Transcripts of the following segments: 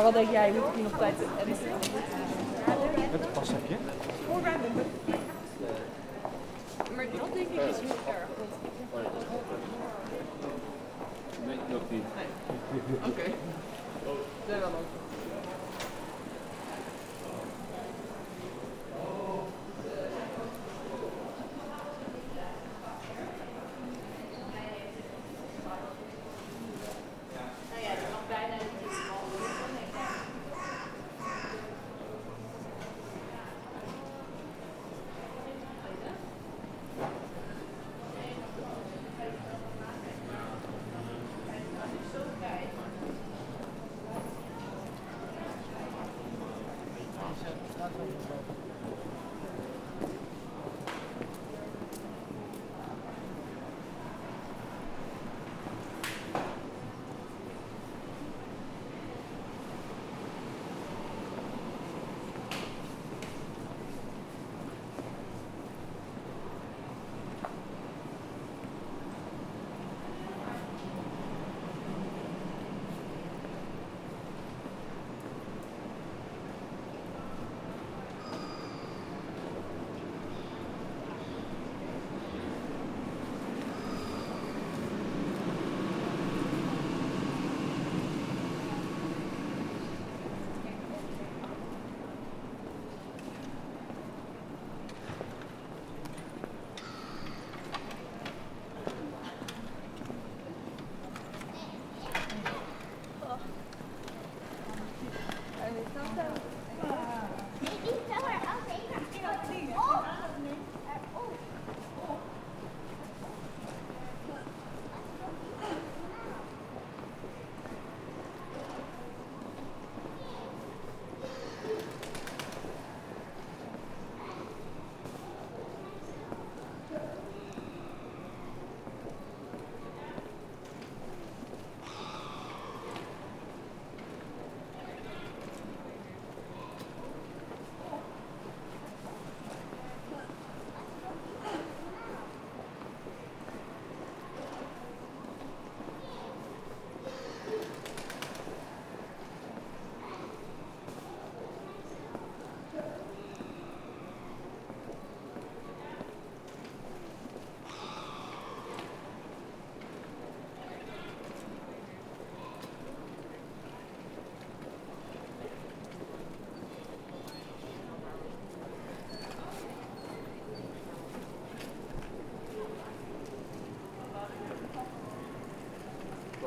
Havadaki ayı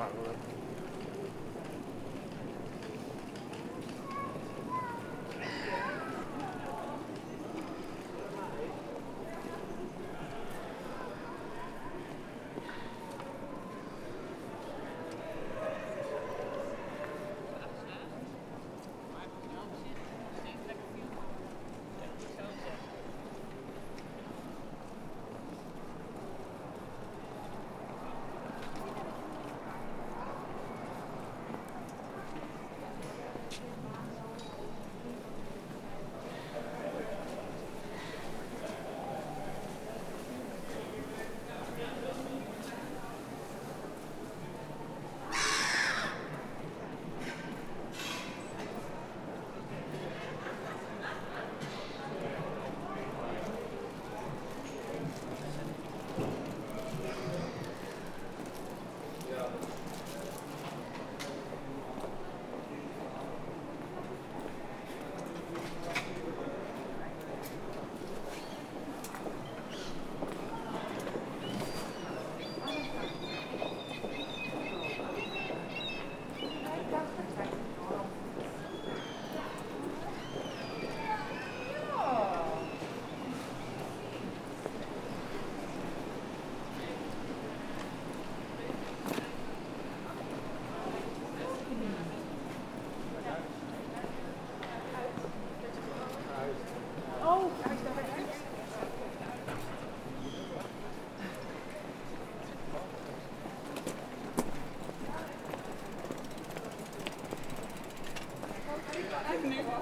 ฝั่งนู้น I've never.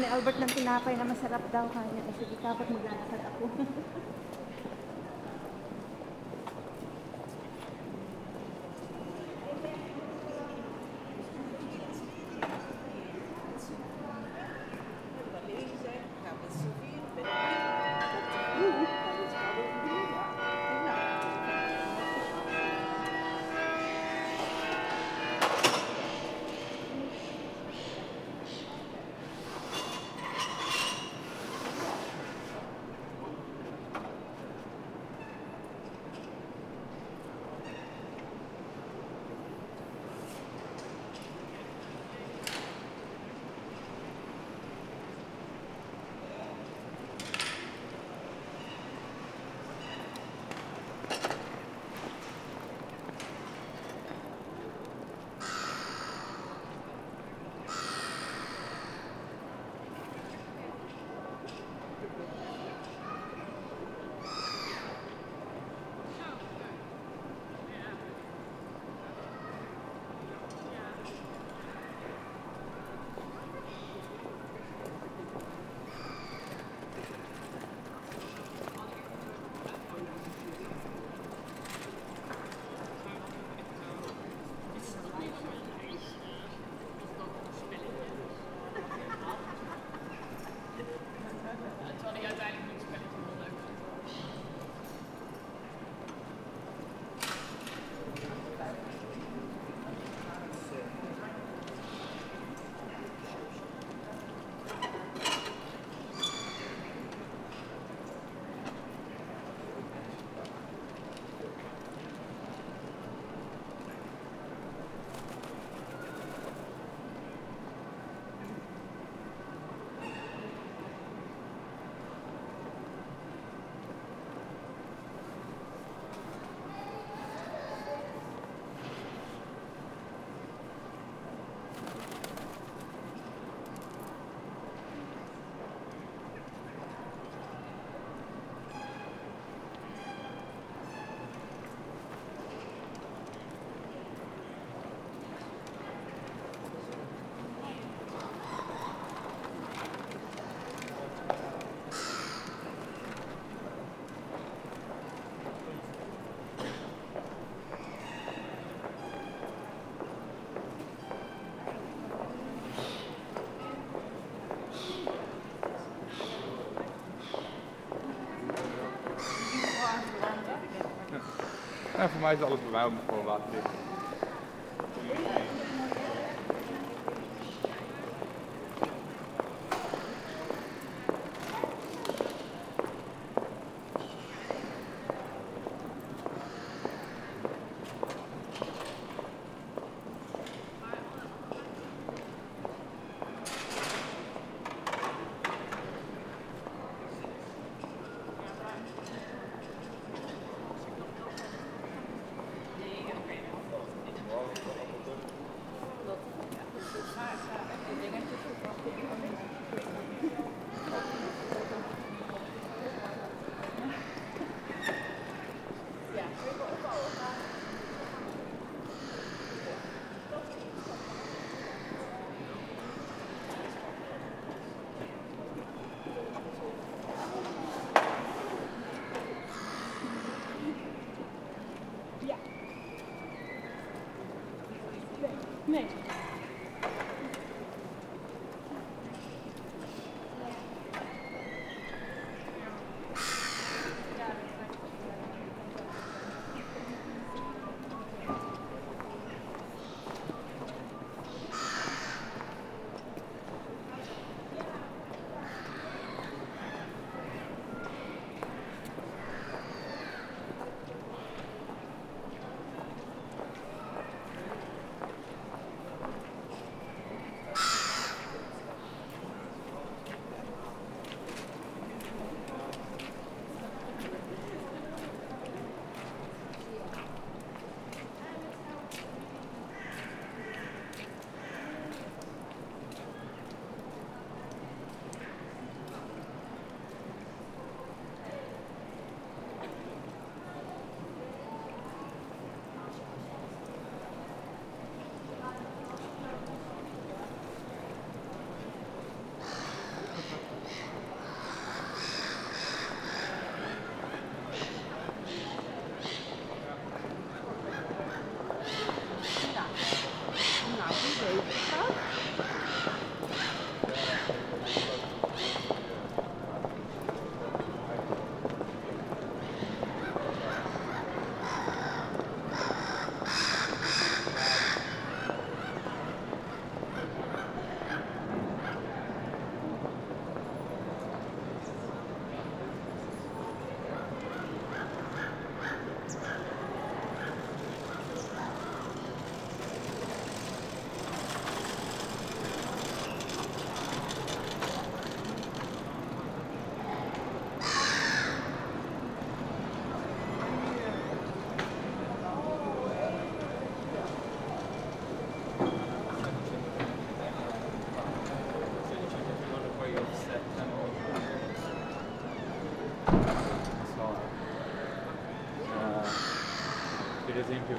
ni Albert ng tinapay na masarap daw kanya. Kasi eh, dapat mo Ja, voor mij is alles bij mij nog gewoon waterdicht.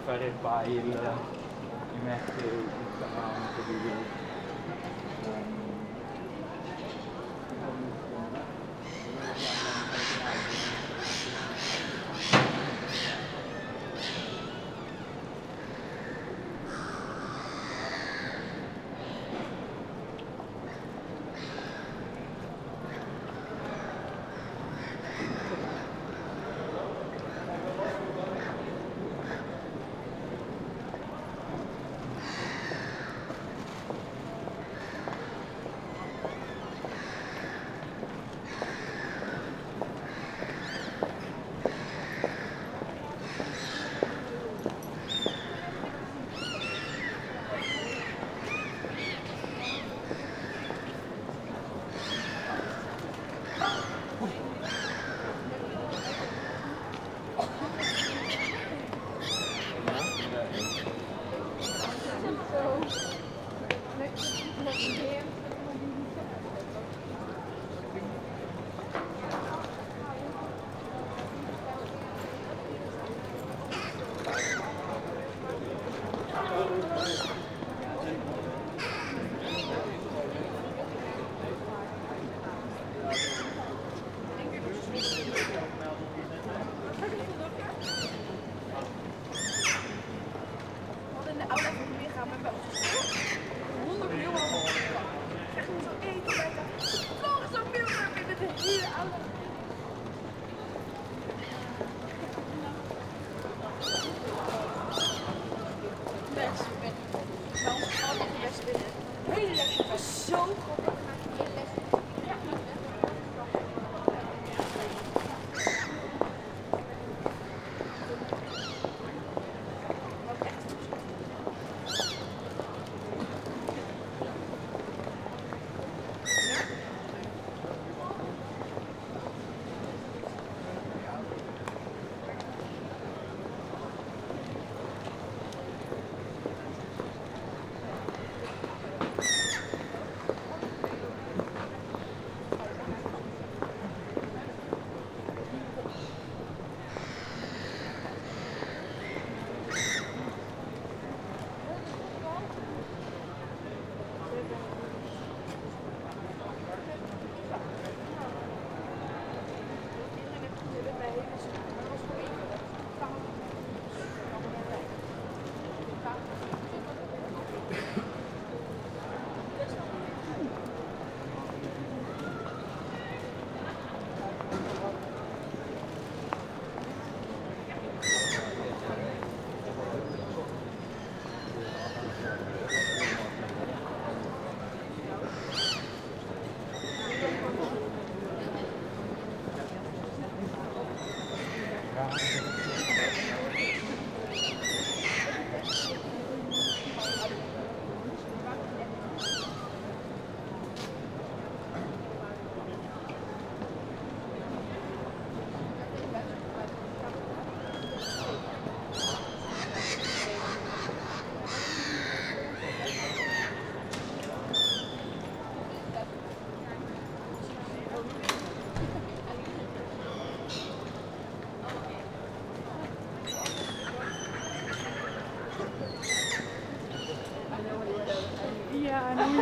referred by in né?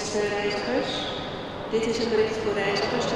Beste reizigers, dit is een bericht voor reizigers